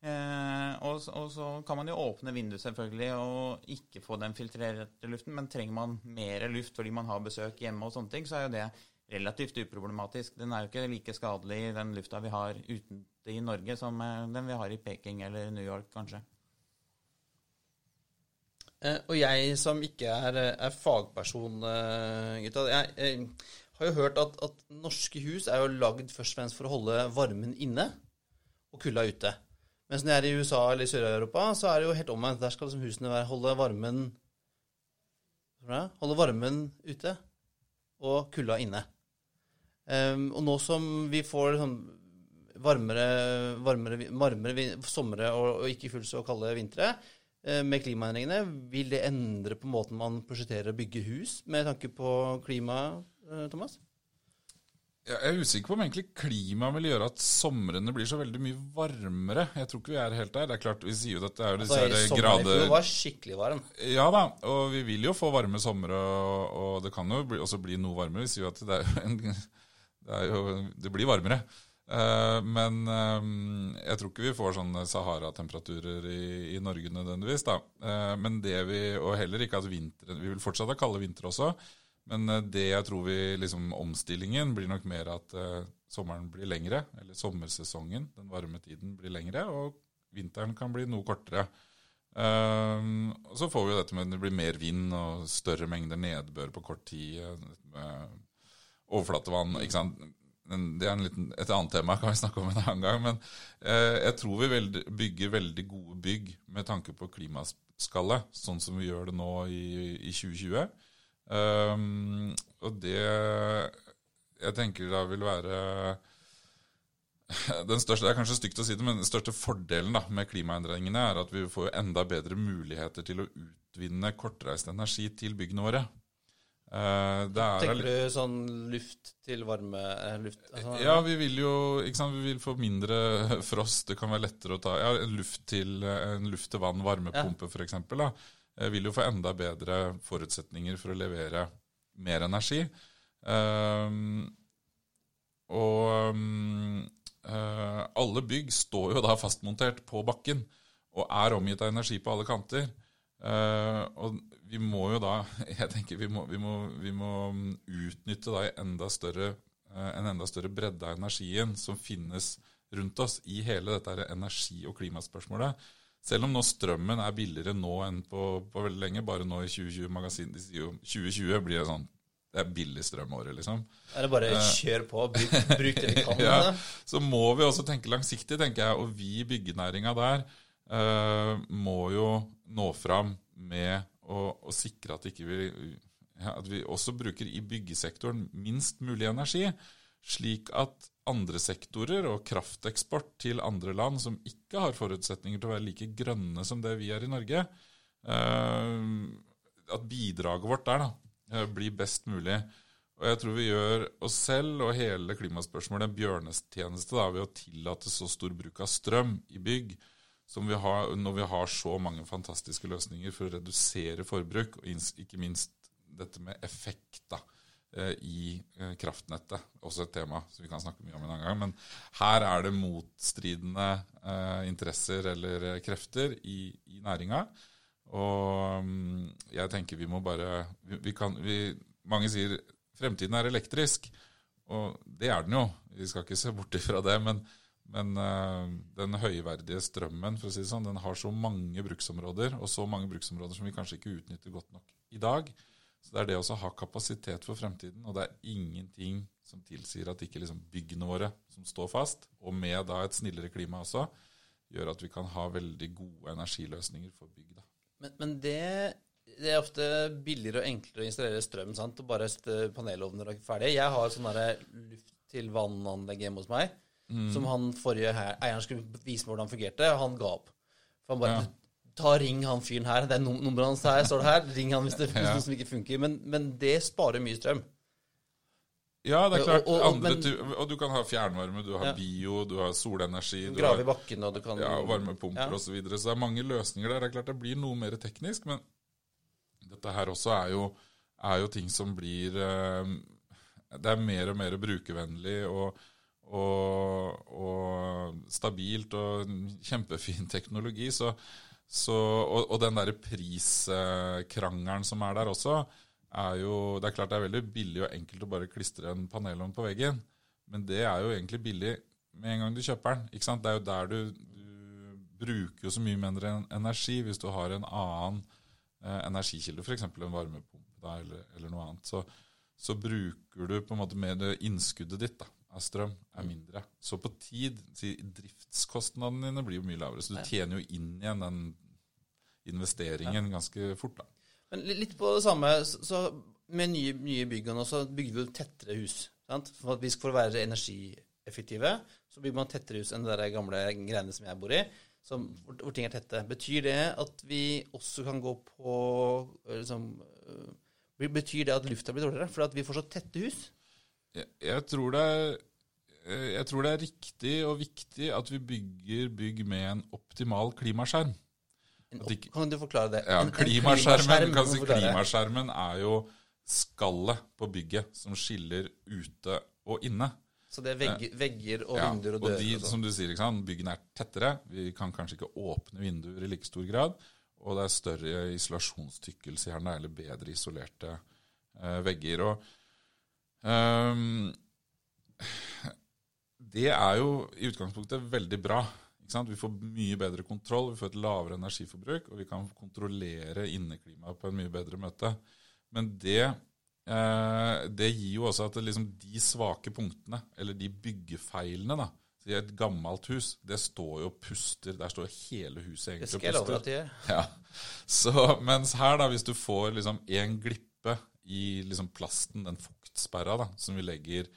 Eh, og, og, så kan man jo åpne vinduet selvfølgelig og ikke få den filtrerte luften, men trenger man mer luft fordi man har besøk hjemme og sånne ting, så er jo det relativt uproblematisk. Den er jo ikke like skadelig, den lufta vi har ute i Norge, som eh, den vi har i Peking eller New York, kanskje. Eh, og jeg som ikke er, er fagperson, eh, gutta jeg, jeg har jo hørt at, at, norske hus er jo lagd først og fremst for å holde varmen inne og kulda ute. Mens når jeg er i USA eller Sør-Europa, så er det jo helt omvendt. Der skal liksom husene være, holde varmen Holde varmen ute og kulda inne. Um, og nå som vi får sånn varmere, varmere, varmere somre og, og, ikke fullt så kalde vintre, uh, med klimaendringene, vil det endre på måten man prosjekterer å bygge hus med tanke på klima, uh, Thomas? Jeg er usikker på om egentlig klima vil gjøre at somrene blir så veldig mye varmere. Jeg tror ikke vi er helt der. Det er klart, Vi sier jo at det er jo disse altså, grader fjor var skikkelig varm. Ja da, og vi vil jo få varme somre, og, og, det kan jo bli, også bli noe varmere. Vi sier jo at det, en, det, jo, det blir varmere. Uh, men uh, jeg tror ikke vi får sånne Sahara-temperaturer i, i, Norge nødvendigvis. da. Uh, men det vi, Og heller ikke at vinteren Vi vil fortsatt ha kalde vintre også. Men eh, det jeg tror vi liksom Omstillingen blir nok mer at uh, sommeren blir lengre. Eller sommersesongen, den varme tiden, blir lengre. Og vinteren kan bli noe kortere. Uh, og så får vi jo dette med at det blir mer vind og større mengder nedbør på kort tid. Uh, overflatevann. ikke sant? Det er liten, et annet tema, kan vi snakke om en annen gang. Men jeg tror vi veld, bygger veldig gode bygg med tanke på klimaskalle, sånn som vi gjør det nå i, i 2020. Um, og det jeg tenker da vil være [laughs] den største, Det er kanskje stygt å si det, men den største fordelen da, med klimaendringene er at vi får enda bedre muligheter til å utvinne kortreist energi til byggene våre. Uh, Tenker du sånn luft til varme eh, luft, altså, Ja, vi vil jo sant, vi vil få mindre [laughs] frost. Det kan være lettere å ta ja, luft til, en luft til vann, varmepumpe ja. f.eks. Eh, vil jo få enda bedre forutsetninger for å levere mer energi. Um, og um, alle bygg står jo da fastmontert på bakken og er omgitt av energi på alle kanter. Uh, og vi må jo da [laughs] Jeg tenker vi må, vi må, vi må utnytte da enda større, uh, en enda større bredde av energien som finnes rundt oss i hele dette energi- og klimaspørsmålet. Selv om nå strømmen er billigere nå enn på, på veldig lenge, bare nå i 2020 magasin, De sier jo 2020 blir det sånn det er billig strømåret, liksom. Er det bare eh, kjør på, bruk, bruk det vi kan? [laughs] ja, så må vi også tenke langsiktig, tenker jeg. Og vi i byggenæringa der uh, må jo nå fram med å, å sikre at, vi, ja, at vi også bruker i byggesektoren minst mulig energi, slik at andre sektorer og krafteksport til andre land som ikke har forutsetninger til å være like grønne som det vi er i Norge, eh, at bidraget vårt der da, eh, blir best mulig. Og jeg tror vi gjør oss selv og hele klimaspørsmålet en bjørnestjeneste da, ved å tillate så stor bruk av strøm i bygg som vi har, når vi har så mange fantastiske løsninger for å redusere forbruk, og ikke minst dette med effekt. da i eh, kraftnettet. Også et tema som vi kan snakke mye om en annen gang. Men her er det motstridende eh, interesser eller krefter i, i næringa. Og mm, jeg tenker vi må bare vi, vi kan, vi, Mange sier fremtiden er elektrisk, og det er den jo. Vi skal ikke se bort ifra det. Men, men den høyverdige strømmen for å si det sånn, den har så mange bruksområder, og så mange bruksområder som vi kanskje ikke utnytter godt nok i dag. Så det er det å ha kapasitet for fremtiden. Og det er ingenting som tilsier at ikke liksom byggene våre som står fast, og med da et snillere klima også, gjør at vi kan ha veldig gode energiløsninger for bygg. Men, men det, det er ofte billigere og enklere å installere strøm sant? og bare panelovner og ferdig. Jeg har sånn luft-til-vann-anlegg hjemme hos meg, som han forrige her, eieren skulle vise meg hvordan fungerte, og han ga opp. For han bare Ja. Ta ring han fyren her. Det er num nummeret hans her, står det her. Ring han hvis det er noe som ikke funker. Men, men det sparer mye strøm. Ja, det er klart. Og- og- men- du, og du kan ha fjernvarme, du har Ja. bio, du har solenergi, du Grave i bakken, og du kan ja, varmepumper Ja. osv. Så, videre. så det er mange løsninger der. Det er klart det blir noe mer teknisk, men dette her også er jo, er jo ting som blir eh, Det er mer og mer brukervennlig og, og, og stabilt og kjempefin teknologi. Så, så, og, og den derre priskrangelen som er der også, er jo Det er klart det er veldig billig og enkelt å bare klistre en panelovn på veggen, men det er jo egentlig billig med en gang du kjøper den. ikke sant? Det er jo der du, du bruker jo så mye mindre energi hvis du har en annen eh, energikilde, f.eks. en varmepumpe eller, eller noe annet. Så, så bruker du på en måte mer det innskuddet ditt da, av strøm er mindre. Så på tid Driftskostnadene dine blir jo mye lavere, så du tjener jo inn igjen den investeringen ganske fort. da. Men litt på det samme, så, med nye, nye bygg så bygger vi jo tettere hus. Sant? For at vi skal være energieffektive, så bygger man tettere hus enn de gamle greiene som jeg bor i, som, hvor, hvor ting er tette. Betyr det at vi også kan gå på øh, liksom, øh, Betyr det at lufta blir dårligere? For at vi får så tette hus? Jeg, jeg, tror det er, eh, jeg tror det er riktig og viktig at vi bygger bygg med en optimal klimaskjerm. En ikke- kan du forklare det? Ja, En- en klimaskjermen, klimaskjerm, du forklare? klimaskjermen er jo skallet på bygget som skiller ute og inne. Så det er vegger, vegger og Ja, vinduer og og dører de, og sånn. som du sier, byggene er tettere. Vi kan kanskje ikke åpne vinduer i like stor grad. Og det er større isolasjonstykkelse gjerne, eller bedre isolerte eh, vegger. Og det er jo i utgangspunktet veldig bra. Ikke sant? Vi får mye bedre kontroll, vi får et lavere energiforbruk, og vi kan kontrollere inneklimaet på en mye bedre møte. Men det, eh, det gir jo også at liksom de svake punktene, eller de byggefeilene, da, i et gammelt hus, det står jo og puster. Der står hele huset Det egentlig skal jeg og love at de gjør. Ja. Så, mens her, da, hvis du får liksom en glippe i liksom plasten, den fuktsperra da, som vi legger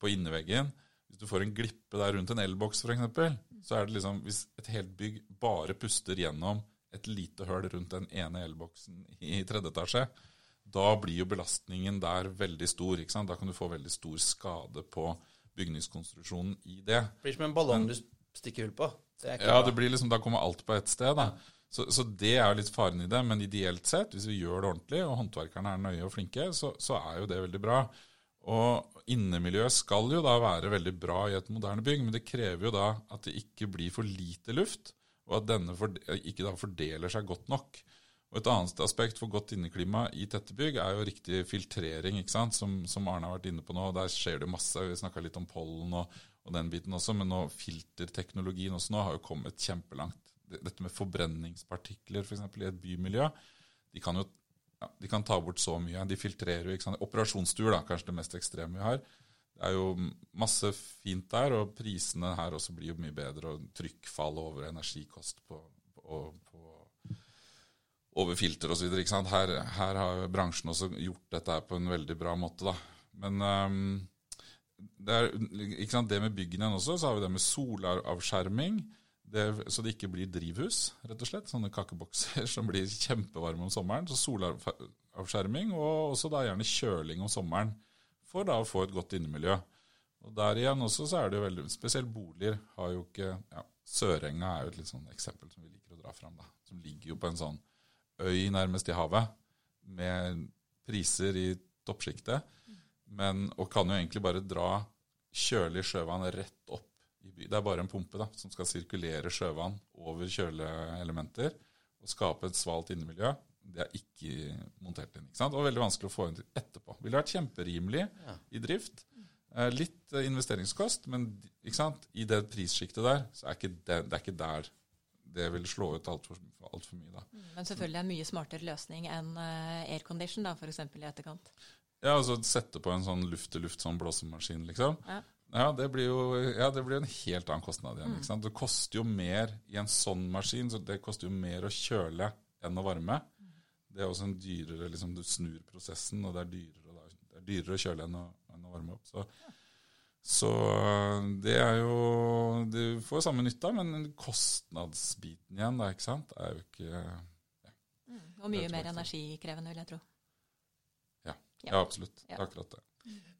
på inneveggen Hvis du får en glippe der rundt en elboks f.eks., så er det liksom Hvis et helt bygg bare puster gjennom et lite høl rundt den ene elboksen i tredje etasje, da blir jo belastningen der veldig stor. ikke sant? Da kan du få veldig stor skade på bygningskonstruksjonen i det. Det blir som en ballong du stikker hull på. Det Ja, det blir liksom, da kommer alt på ett sted. da. Så, så det er jo litt faren i det. Men ideelt sett, hvis vi gjør det ordentlig, og håndverkerne er nøye og flinke, så, så er jo det veldig bra. Og innemiljøet skal jo da være veldig bra i et moderne bygg, men det krever jo da at det ikke blir for lite luft, og at denne ikke da fordeler seg godt nok. Og Et annet aspekt for godt inneklima i tette bygg er jo riktig filtrering, ikke sant? Som, som Arne har vært inne på nå. Der skjer det masse. Vi snakka litt om pollen og, og den biten også, men nå, filterteknologien også nå har jo kommet kjempelangt. Det- Dette med forbrenningspartikler for eksempel, i et bymiljø, de kan jo ja, de kan ta bort så mye. De filtrerer jo. ikke sant? Operasjonsstuer, da, kanskje det mest ekstreme vi har. Det er jo masse fint der, og prisene her også blir jo mye bedre. Og trykkfall over energikost på, på, på over filter osv. Her, her har bransjen også gjort dette på en veldig bra måte. da. Men um, det, er, det med byggene også, så har vi det med solavskjerming. Det, så det ikke blir drivhus, rett og slett. Sånne kakebokser [laughs] som blir kjempevarme om sommeren. Så solavskjerming, og også da gjerne kjøling om sommeren, for da å få et godt innemiljø. Og der igjen også så er det jo veldig Spesielt boliger har jo ikke ja, Sørenga er jo et litt sånn eksempel som vi liker å dra fram. da, Som ligger jo på en sånn øy nærmest i havet, med priser i toppsjiktet, men, og kan jo egentlig bare dra kjølig sjøvann rett opp. Det er bare en pumpe da, som skal sirkulere sjøvann over kjøleelementer og skape et svalt innemiljø. Det er ikke montert inn. ikke sant? Og veldig vanskelig å få inn etterpå. Ville vært kjemperimelig i drift. Eh, Litt eh, investeringskost, men ikke sant? i det prissjiktet der, så er ikke det, det er ikke der det vil slå ut altfor alt for mye. da. Men selvfølgelig en mye smartere løsning enn uh, aircondition, da, f.eks. i etterkant. Ja, altså sette på en sånn luft-til-luft sånn blåsemaskin, liksom. Ja. Ja, det blir jo ja, det blir en helt annen kostnad igjen. sant? Det koster jo mer i en sånn maskin, så det koster jo mer å kjøle enn å varme. Det er også en dyrere liksom, Du snur prosessen, og det er dyrere, det er dyrere å kjøle enn å, enn å varme opp. Så, så, det er jo Du får samme nytta, men kostnadsbiten igjen, da, ikke sant, er jo ikke ja. Mm, og mye mer energikrevende, vil jeg tro. Ja, ja absolutt. Det er akkurat det.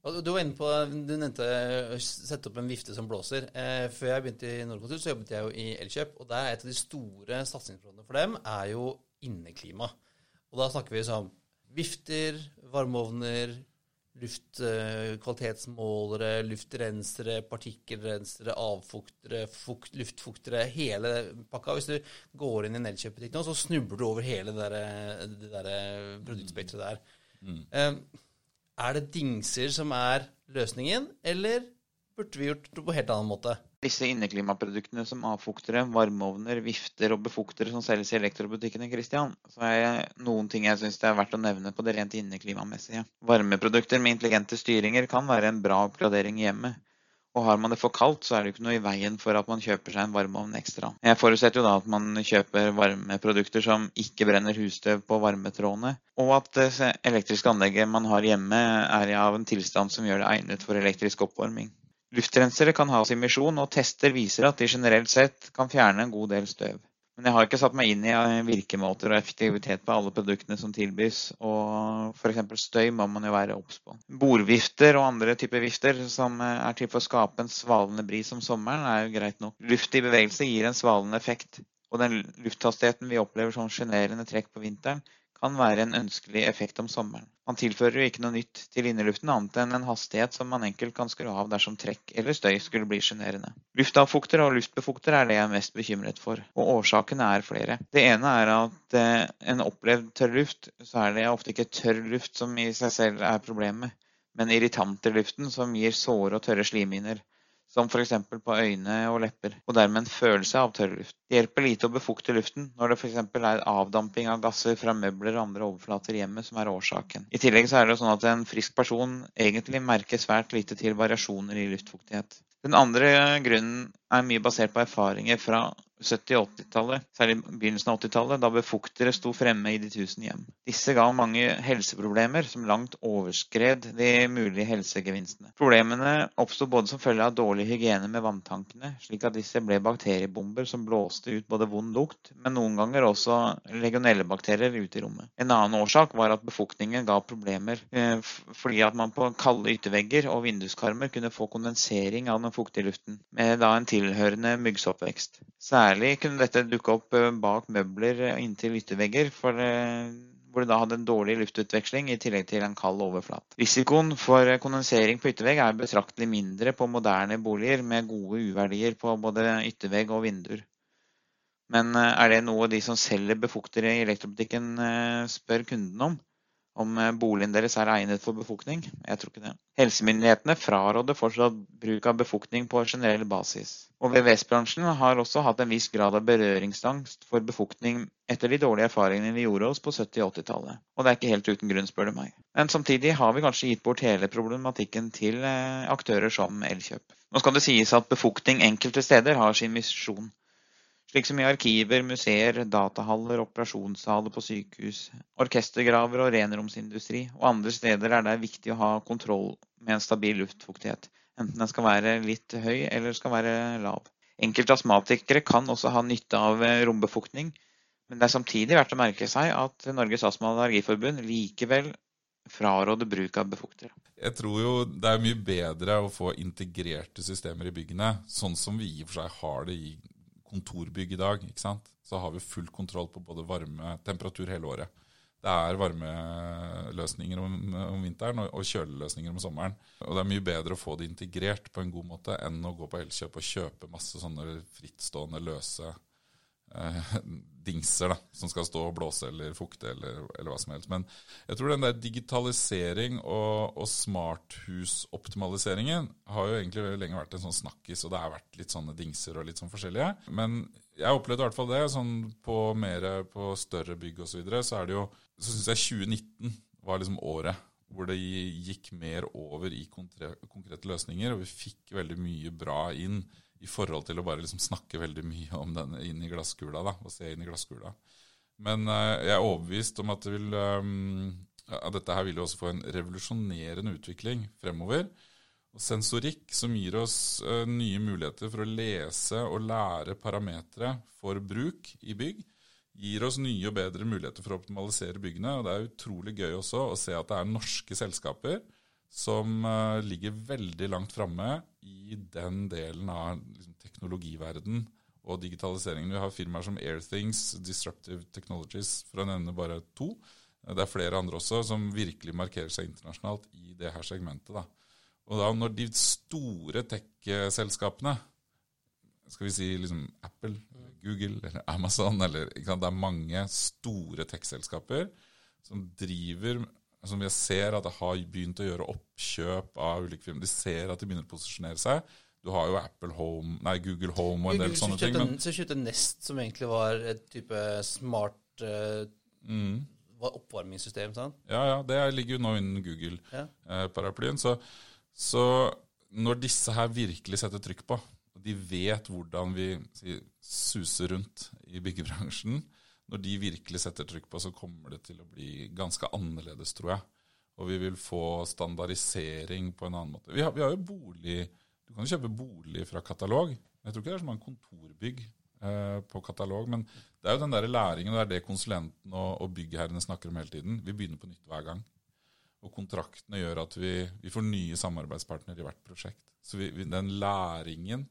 Du var inne på, du nevnte å sette opp en vifte som blåser. Eh, før jeg begynte i Nordkonsult, så jobbet jeg jo i Elkjøp. Og der er et av de store satsingsområdene for dem er jo inneklima. Og da snakker vi sånn vifter, varmeovner, luftkvalitetsmålere, eh, luftrensere, partikkelrensere, avfuktere, fukt, luftfuktere, hele pakka. Hvis du går inn i en Elkjøp-butikk nå, så snubler du over hele det der, det der produktspekteret der. Mm. Um, er det dingser som er løsningen, eller burde vi gjort det på en helt annen måte? Disse inneklimaproduktene som avfuktere, varmeovner, vifter og befuktere som selges i elektrobutikkene, Christian, så er det noen ting jeg syns det er verdt å nevne på det rent inneklimamessige. Varmeprodukter med intelligente styringer kan være en bra oppgradering i hjemmet. Og har man det for kaldt, så er det ikke noe i veien for at man kjøper seg en varmeovn ekstra. Jeg forutsetter jo da at man kjøper varmeprodukter som ikke brenner husstøv på varmetrådene, og at det elektriske anlegget man har hjemme er av en tilstand som gjør det egnet for elektrisk oppvarming. Luftrensere kan ha sin misjon, og tester viser at de generelt sett kan fjerne en god del støv. Men jeg har ikke satt meg inn i eh, virkemåter og effektivitet på alle produktene som tilbys. Og f.eks. støy må man jo være obs på. Bordvifter og andre typer vifter som eh, er til for å skape en svalende bris om sommeren, er jo greit nok. Luft i bevegelse gir en svalende effekt. Og den lufthastigheten vi opplever som sjenerende trekk på vinteren, kan være en ønskelig effekt om sommeren. Man tilfører jo ikke noe nytt til inneluften annet enn en hastighet som man enkelt kan skru av dersom trekk eller støy skulle bli sjenerende. Luftavfukter og luftbefukter er det jeg er mest bekymret for, og årsakene er flere. Det ene er at eh, en opplevd tørr luft, så er det ofte ikke tørr luft som i seg selv er problemet, men irritanter luften som gir såre og tørre slimhinner som f.eks. på øyne og lepper, og dermed en følelse av tørr luft. Det hjelper lite å befukte luften når det f.eks. er avdamping av gasser fra møbler og andre overflater i hjemmet som er årsaken. I tillegg er det sånn at en frisk person egentlig merker svært lite til variasjoner i luftfuktighet. Den andre grunnen er mye basert på erfaringer fra 70- og 80-tallet, særlig begynnelsen av 80-tallet, da befuktere sto fremme i de tusen hjem. Disse ga mange helseproblemer som langt overskred de mulige helsegevinstene. Problemene oppsto både som følge av dårlig hygiene med vanntankene, slik at disse ble bakteriebomber som blåste ut både vond lukt, men noen ganger også legionellebakterier ut i rommet. En annen årsak var at befuktningen ga problemer eh, fordi at man på kalde yttervegger og vinduskarmer kunne få kondensering av den fuktige luften, med da en tilhørende myggsoppvekst. Særlig kunne dette dukke opp eh, bak møbler inntil yttervegger, for, eh, hvor det da hadde en dårlig luftutveksling i tillegg til en kald overflate. Risikoen for kondensering på yttervegg er betraktelig mindre på moderne boliger med gode uverdier på både yttervegg og vinduer. Men eh, er det noe de som selger befuktere i elektrobutikken spør kunden om? Om eh, boligen deres er egnet for befuktning. Jeg tror ikke det. Helsemyndighetene fraråder fortsatt bruk av befuktning på generell basis. Og VVS-bransjen har også hatt en viss grad av berøringsangst for befuktning etter de dårlige erfaringene vi gjorde oss på 70- og 80-tallet. Og det er ikke helt uten grunn, spør du meg. Men samtidig har vi kanskje gitt bort hele problematikken til eh, aktører som Elkjøp. Nå skal det sies at befuktning enkelte steder har sin misjon slik som i arkiver, museer, datahaller, operasjonssaler på sykehus, orkestergraver og renromsindustri, og andre steder er det viktig å ha kontroll med en stabil luftfuktighet, enten den skal være litt høy eller skal være lav. Enkelte astmatikere kan også ha nytte av eh, rombefuktning, men det er samtidig verdt å merke seg at Norges astma- og allergiforbund likevel fraråder bruk av befuktere. Jeg tror jo det er mye bedre å få integrerte systemer i byggene, sånn som vi i og for seg har det i kontorbygg i dag, ikke sant? så har vi full kontroll på både varme, temperatur hele året. Det er varmeløsninger om, om vinteren og, og kjøleløsninger om sommeren. Og det er mye bedre å få det integrert på en god måte enn å gå på Elkjøp og kjøpe masse sånne frittstående, løse eh, dingser da, som skal stå og blåse eller fukte eller, eller, hva som helst. Men jeg tror den der digitalisering og, og smarthusoptimaliseringen har jo egentlig lenge vært en sånn snakkis, og det har vært litt sånne dingser og litt sånn forskjellige. Men jeg opplevde i hvert fall det. sånn På mer på større bygg osv. Så, videre, så er Så syns jeg 2019 var liksom året hvor det gikk mer over i konkrete løsninger, og vi fikk veldig mye bra inn i forhold til å bare liksom snakke veldig mye om den inn i glasskula, da, og se inn i glasskula. Men uh, jeg er overbevist om at, det vil, um, ja, dette her vil jo også få en revolusjonerende utvikling fremover. Og sensorikk som gir oss uh, nye muligheter for å lese og lære parametere for bruk i bygg, gir oss nye og bedre muligheter for å optimalisere byggene. Og det er utrolig gøy også å se at det er norske selskaper som uh, ligger veldig langt framme i den delen av liksom, teknologiverden og digitaliseringen. Vi har firmaer som Airthings, Disruptive Technologies, for å nevne bare to. Det er flere andre også som virkelig markerer seg internasjonalt i det her segmentet. da. Og da når de store tech-selskapene, skal vi si liksom Apple, Google eller Amazon eller Det er mange store tech-selskaper som driver som vi ser at jeg har begynt å gjøre oppkjøp av ulike firmaer. De ser at de begynner å posisjonere seg. Du har jo Apple Home, nei, Google Home og en del Google, sånne så ting. Men... Så kjøpte Nest, som egentlig var et type smart uh, mm. oppvarmingssystem. sant? Ja, ja. Det ligger jo nå innen Google-paraplyen. Ja. Uh, så så når disse her virkelig setter trykk på, og de vet hvordan vi si, suser rundt i byggebransjen, når de virkelig setter trykk på, så kommer det til å bli ganske annerledes, tror jeg. Og vi vil få standardisering på en annen måte. Vi har, vi har jo bolig Du kan jo kjøpe bolig fra katalog. Jeg tror ikke det er så mange kontorbygg eh, på katalog. Men det er jo den der læringen, det er det konsulenten og, og byggherrene snakker om hele tiden. Vi begynner på nytt hver gang. Og kontraktene gjør at vi, vi får nye samarbeidspartnere i hvert prosjekt. Så vi, vi, den læringen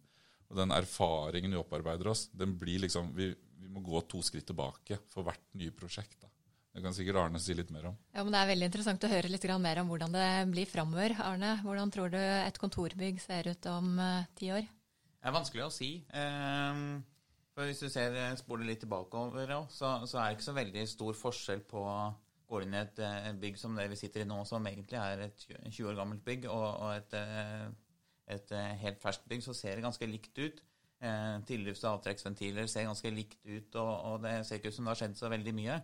og den erfaringen vi opparbeider oss, den blir liksom Vi, vi må gå to skritt tilbake for hvert nye prosjekt. da. Det kan sikkert Arne si litt mer om. Ja, men Det er veldig interessant å høre litt mer om hvordan det blir framover. Arne, hvordan tror du et kontorbygg ser ut om uh, ti år? Det er vanskelig å si. Um, for Hvis du ser eh, spoler litt tilbakeover, så, så er det ikke så veldig stor forskjell på går inn i et, eh, bygg som det vi sitter i nå, som egentlig er et 20 år gammelt bygg, og, et, eh, et, eh, helt ferskt bygg, så ser det ganske likt ut. Eh, Tillufts- og avtrekksventiler ser ganske likt ut, og, og, det ser ikke ut som det har skjedd så veldig mye.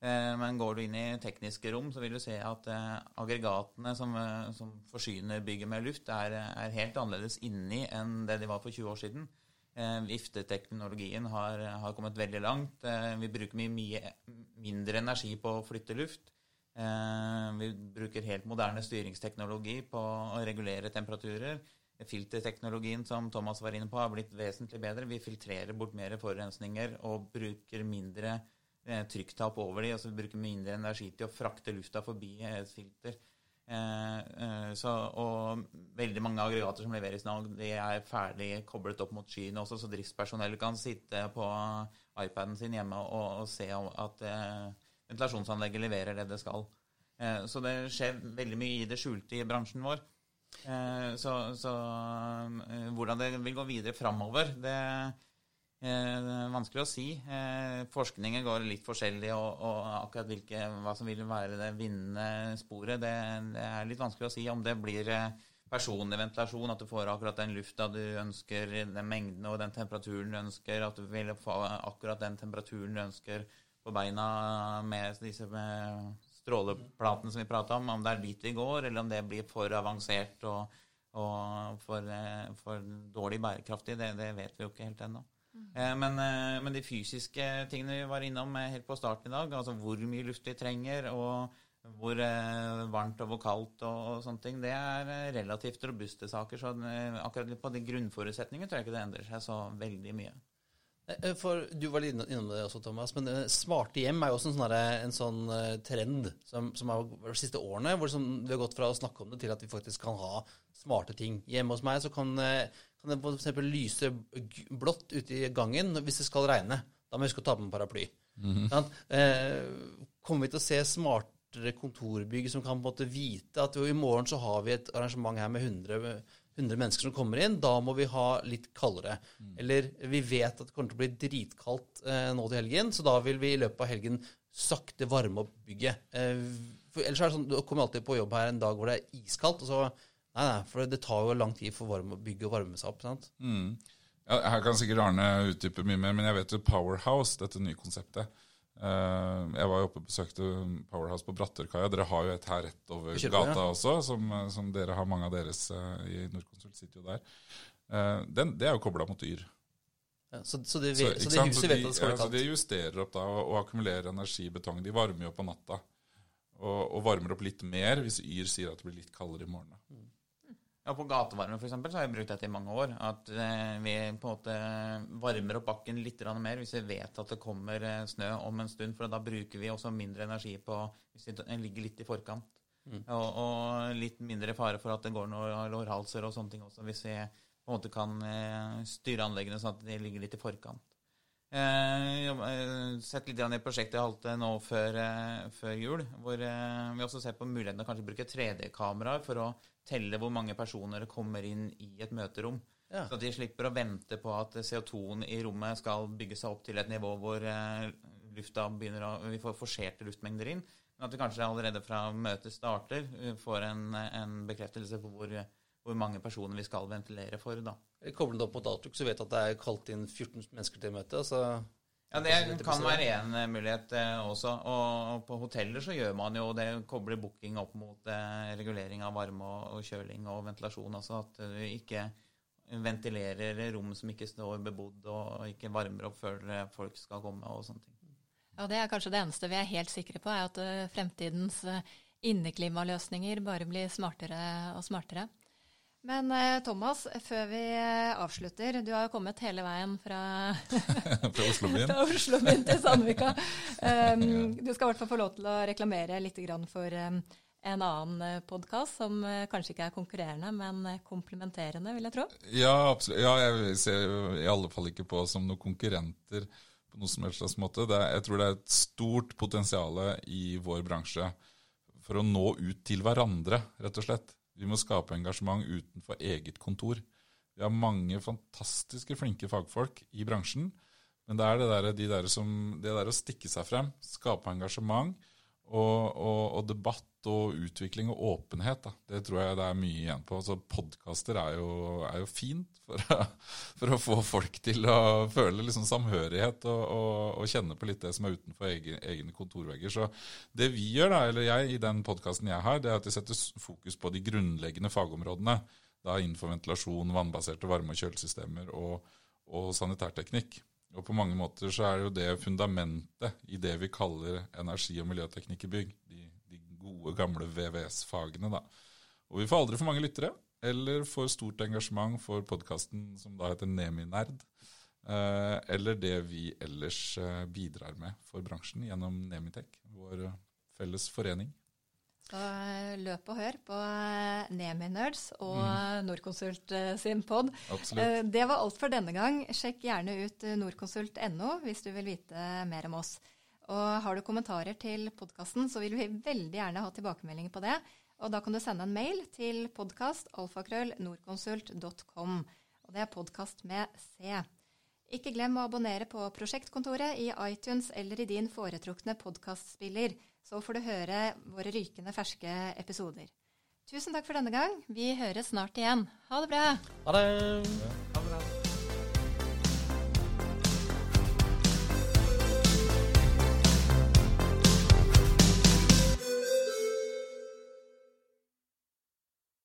Eh, men går du inn i tekniske rom, så vil du se at eh, aggregatene som, som, forsyner bygget med luft, er, er helt annerledes inni enn det de var for 20 år siden. Eh, vifteteknologien har, har, kommet veldig langt. Eh, vi bruker mye, mye, mindre energi på å flytte luft. Eh, vi bruker helt moderne styringsteknologi på å regulere temperaturer. Filterteknologien som Thomas var inne på, har blitt vesentlig bedre. Vi filtrerer bort mer forurensninger og bruker mindre trykktap over de, altså vi bruker mindre energi til å frakte lufta forbi et filter. Eh, eh, så, og veldig mange aggregater som leveres nå, de er ferdig koblet opp mot skyene også, så driftspersonell kan sitte på iPaden sin hjemme og, og se at eh, ventilasjonsanlegget leverer det det skal. Eh, så det skjer veldig mye i det skjulte i bransjen vår. Eh, så, så eh, hvordan det vil gå videre framover, det er vanskelig å si. Eh, forskningen går litt forskjellig, og, og akkurat hvilke, hva som vil være det vinnende sporet, det, det, er litt vanskelig å si. Om det blir eh, personlig ventilasjon, at du får akkurat den lufta du ønsker, den mengden og den temperaturen du ønsker, at du vil få akkurat den temperaturen du ønsker på beina med disse stråleplatene som vi prata om, om det er dit vi går, eller om det blir for avansert og, og for, eh, for, dårlig bærekraftig, det, det vet vi jo ikke helt ennå. Eh, men, eh, men, de fysiske tingene vi var innom helt på starten i dag, altså hvor mye luft vi trenger, og hvor varmt og hvor kaldt og, og sånne ting, det er relativt robuste saker. Så akkurat på de grunnforutsetningene tror jeg ikke det endrer seg så veldig mye. For Du var litt innom det også, Thomas. Men smarte hjem er jo også en sånn, en sånn trend som, som har de siste årene. hvor som, Vi har gått fra å snakke om det til at vi faktisk kan ha smarte ting. Hjemme hos meg så kan kan det f.eks. lyse blått ute i gangen hvis det skal regne. Da må vi huske å ta på en paraply. Mm -hmm. eh, kommer vi til å se smartere kontorbygg som kan på en måte vite at jo, i morgen så har vi et arrangement her med 100, 100 mennesker som kommer inn. Da må vi ha litt kaldere. Mm. Eller vi vet at det kommer til å bli dritkaldt eh, nå til helgen, så da vil vi i løpet av helgen sakte varme opp bygget. Eh, ellers er det sånn, Du kommer alltid på jobb her en dag hvor det er iskaldt. og så Nei, nei, for det tar jo lang tid for varme, bygget å varme seg opp. sant? Mm. Ja, her kan sikkert Arne utdype mye mer, men jeg vet jo Powerhouse, dette nye konseptet. Eh, jeg var jo oppe og besøkte Powerhouse på Bratterkaia. Dere har jo et her rett over gata også, som, som dere har mange av deres eh, i Nordkonsult sitter jo der. Eh, den, det er jo kobla mot Yr. Ja, så, så, det, Så, så, det huset vet de, at det skal ja, så de justerer opp da og, og akkumulerer energi i betong. De varmer jo opp på natta. Og, og varmer opp litt mer hvis Yr sier at det blir litt kaldere i morgen. da. Ja, På gatevarme for eksempel, så har jeg brukt dette i mange år. At eh, vi på en måte varmer opp bakken litt mer hvis vi vet at det kommer eh, snø om en stund. For da bruker vi også mindre energi på hvis vi ligger litt i forkant. Og, og litt mindre fare for at det går noen lårhalser og sånne ting også, hvis vi på en måte kan eh, styre anleggene sånn at de ligger litt i forkant. Eh, eh, sett litt i prosjektet jeg holdt nå før, eh, før jul, hvor eh, vi også ser på muligheten å kanskje bruke 3D-kameraer for å telle hvor mange personer kommer inn i et møterom. Ja. Så at de slipper å vente på at CO2-en i rommet skal bygge seg opp til et nivå hvor lufta begynner å, vi får forserte luftmengder inn. Men at vi kanskje allerede fra møtet starter får en, en bekreftelse på hvor, hvor mange personer vi skal ventilere for. da. Koble det opp mot Outlook, så vet du at det er kalt inn 14 mennesker til møte. Så Ja, Det kan være en eh, mulighet eh, også. Og på hoteller så gjør man jo det, kobler booking opp mot eh, regulering av varme og, og kjøling og ventilasjon. Altså at du ikke ventilerer rom som ikke står bebodd, og ikke varmer opp før folk skal komme og sånne ting. Ja, Det er kanskje det eneste vi er helt sikre på, er at fremtidens inneklimaløsninger bare blir smartere og smartere. Men eh, Thomas, før vi eh, avslutter, du har jo kommet hele veien fra, [laughs] Fra Oslobyen. Oslo [laughs] til Sandvika. [laughs] Um, du skal i hvert fall få lov til å reklamere litt for um, en annen podkast som eh, kanskje ikke er konkurrerende, men eh, komplementerende, vil jeg tro. Ja, absolutt. Ja, jeg ser i alle fall ikke på som noen konkurrenter på noen som helst slags måte. Det er, jeg tror det er et stort potensial i vår bransje for å nå ut til hverandre, rett og slett. Vi må skape engasjement utenfor eget kontor. Vi har mange fantastiske, flinke fagfolk i bransjen, men det er det der, de der som, det der å stikke seg frem, skape engasjement og, og, og debatt og utvikling og åpenhet, da. det tror jeg det er mye igjen på. Så Podkaster er, er jo fint for for å få folk til å føle liksom samhørighet og, og, og kjenne på litt det som er utenfor egen, egne kontorvegger. Så det vi gjør, da, eller jeg i den podkasten jeg har, det er at vi setter fokus på de grunnleggende fagområdene. Da innenfor ventilasjon, vannbaserte varme- og kjølesystemer og, og sanitærteknikk. Og på mange måter så er det jo det fundamentet i det vi kaller energi- og miljøteknikk i bygg. De gode, gamle VVS-fagene, da. Og vi får aldri for mange lyttere, eller for stort engasjement for podkasten som da heter Neminerd. Eh, eller det vi ellers eh, bidrar med for bransjen gjennom Nemitek, vår eh, felles forening. Så løp og hør på Nemi-nerds og mm. Norconsult sin pod. Absolutt. Det var alt for denne gang. Sjekk gjerne ut norconsult.no hvis du vil vite mer om oss. Og har du kommentarer til podkasten, så vil vi veldig gjerne ha tilbakemeldinger på det. Og da kan du sende en mail til podkastalfakrøllnorconsult.com. Og det er podkast med C. Ikke glem å abonnere på Prosjektkontoret i iTunes eller i din foretrukne podkastspiller, så får du høre våre rykende ferske episoder. Tusen takk for denne gang. Vi høres snart igjen. Ha det bra! Ha det! Ha